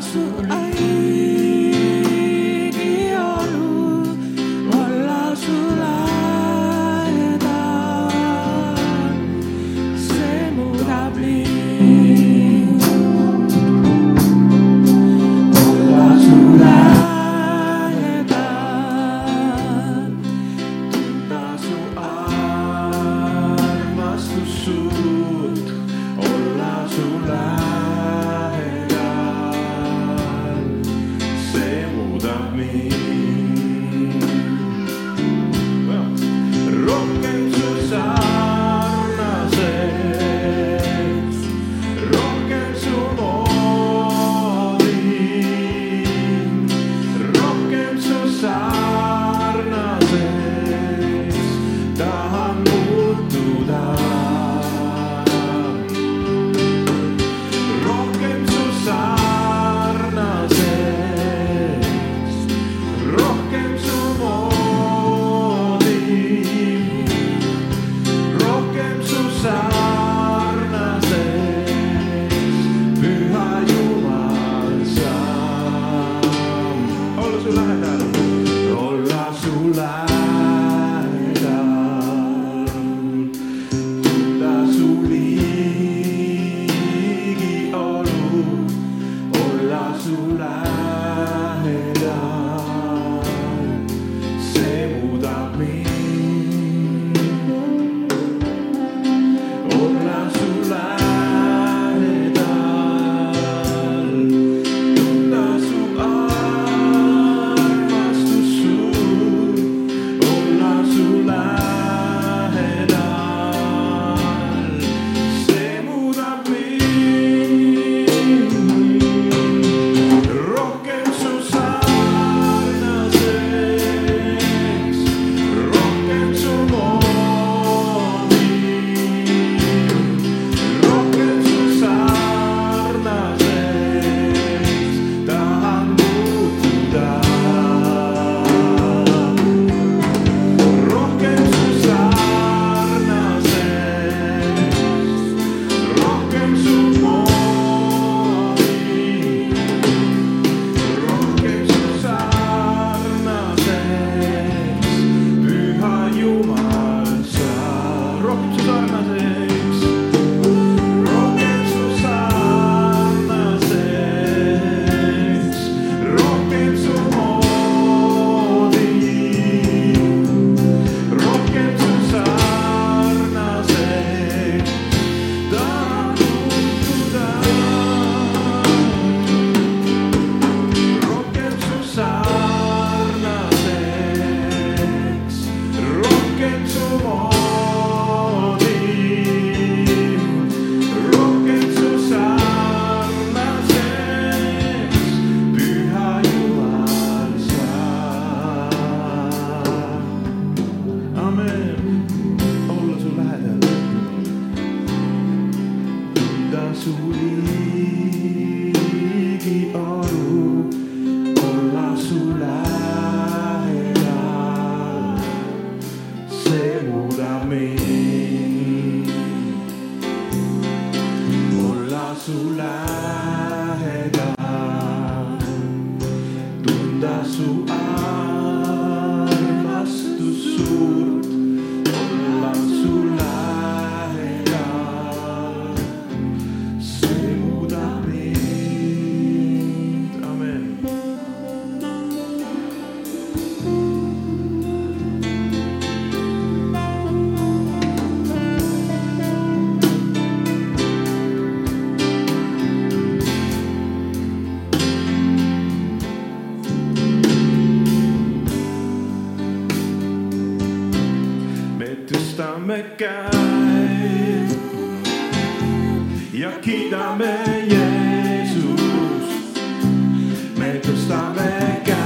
nosso tõstame käed ja kiidame Jeesust. me tõstame käed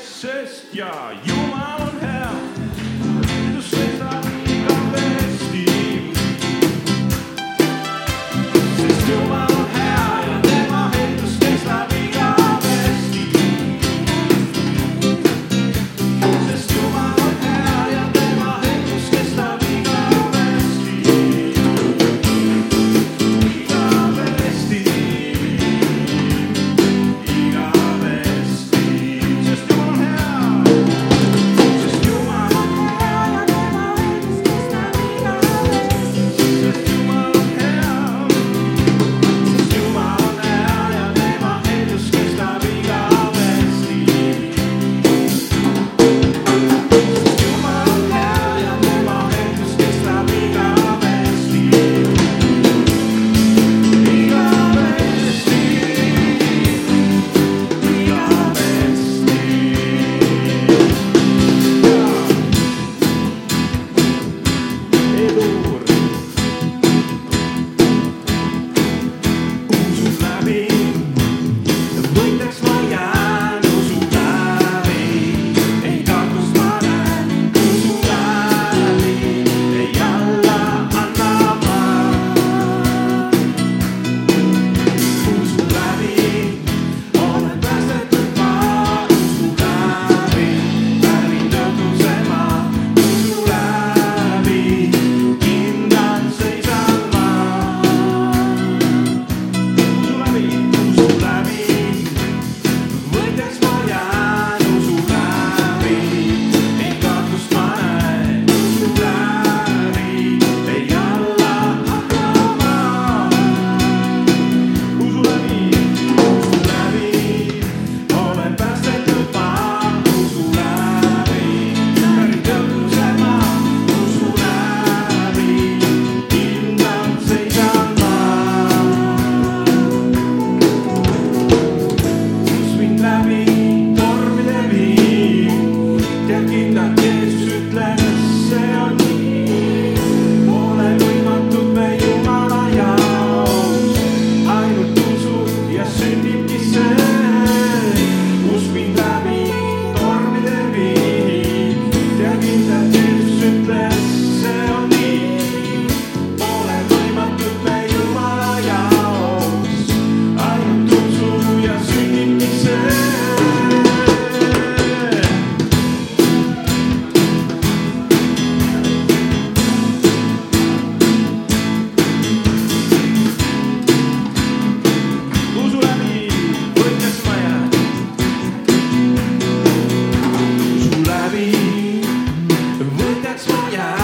sest, sest ja Jumal on võidaks ma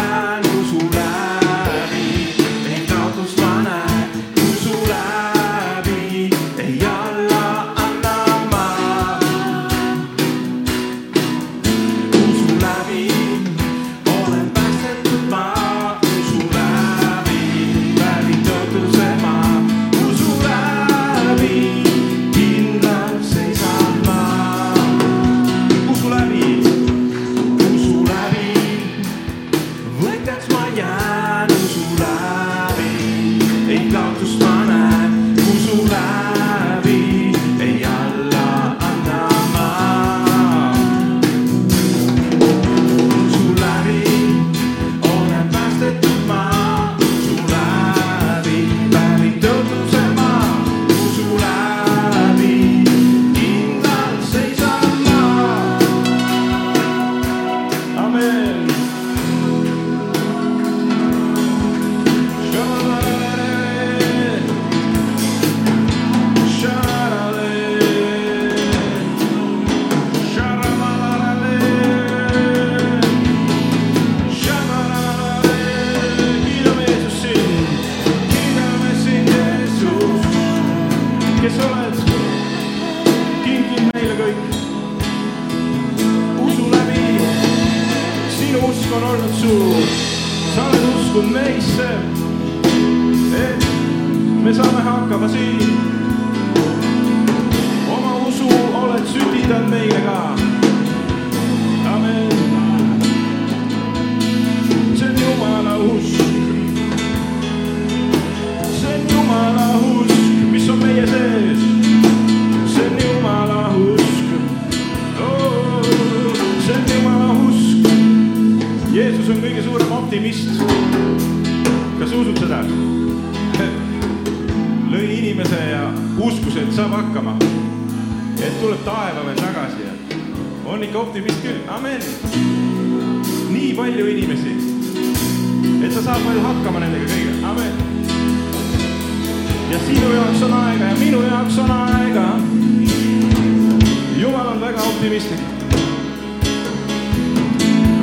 väga optimistlik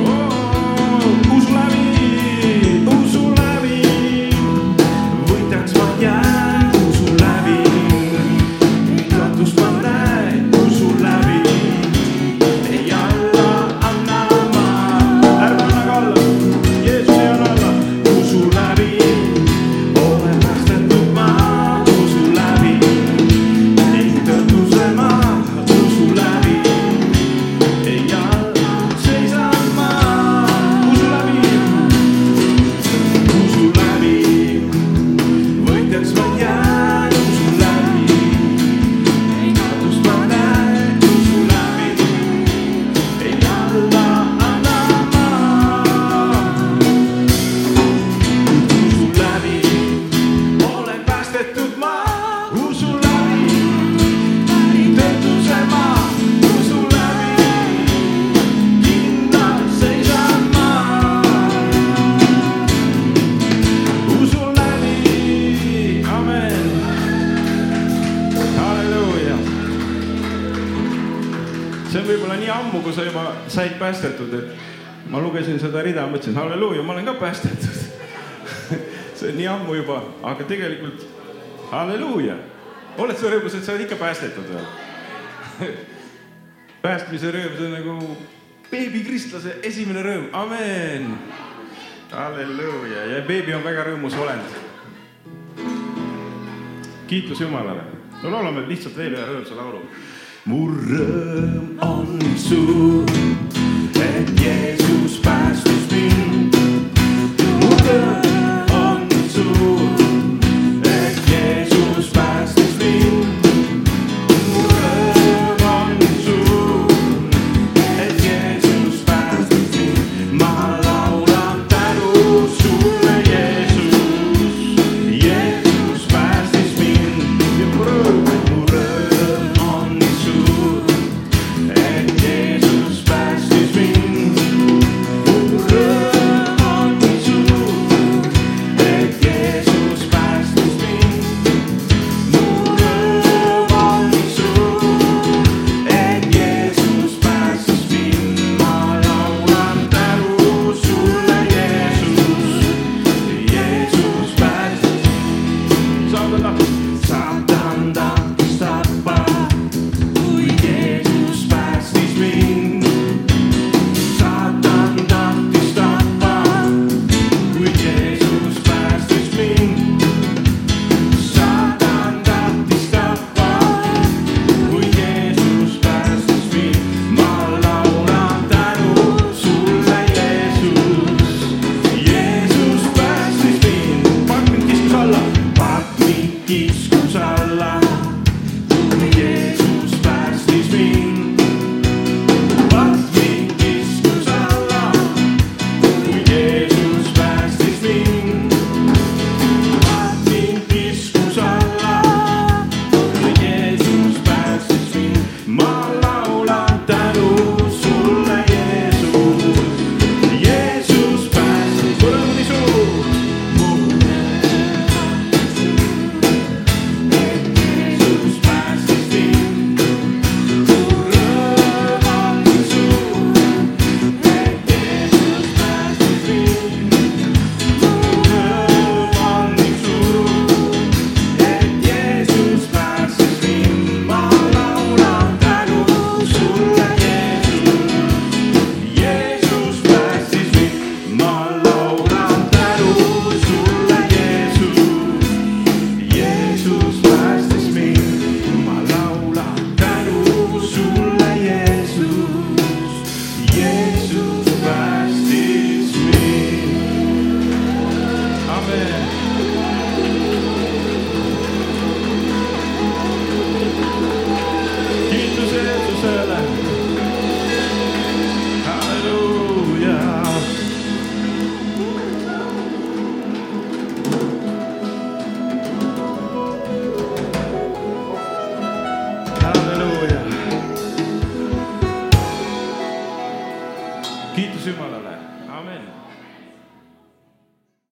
oh,. oh, oh usun see on võib-olla nii ammu, kui sa juba said päästetud, et ma lugesin seda rida, mõtlesin halleluuja, ma olen ka päästetud. See on nii ammu juba, aga tegelikult halleluuja, oled sa rõõmus, et sa oled ikka päästetud veel päästmise rõõm, see on nagu beebikristlase esimene rõõm, amen. halleluuja. Ja beebi on väga rõõmus olend. kiitus Jumalale, no laulame lihtsalt veel ühe rõõmsa laulu mu rõõm on suur, et Jeesus.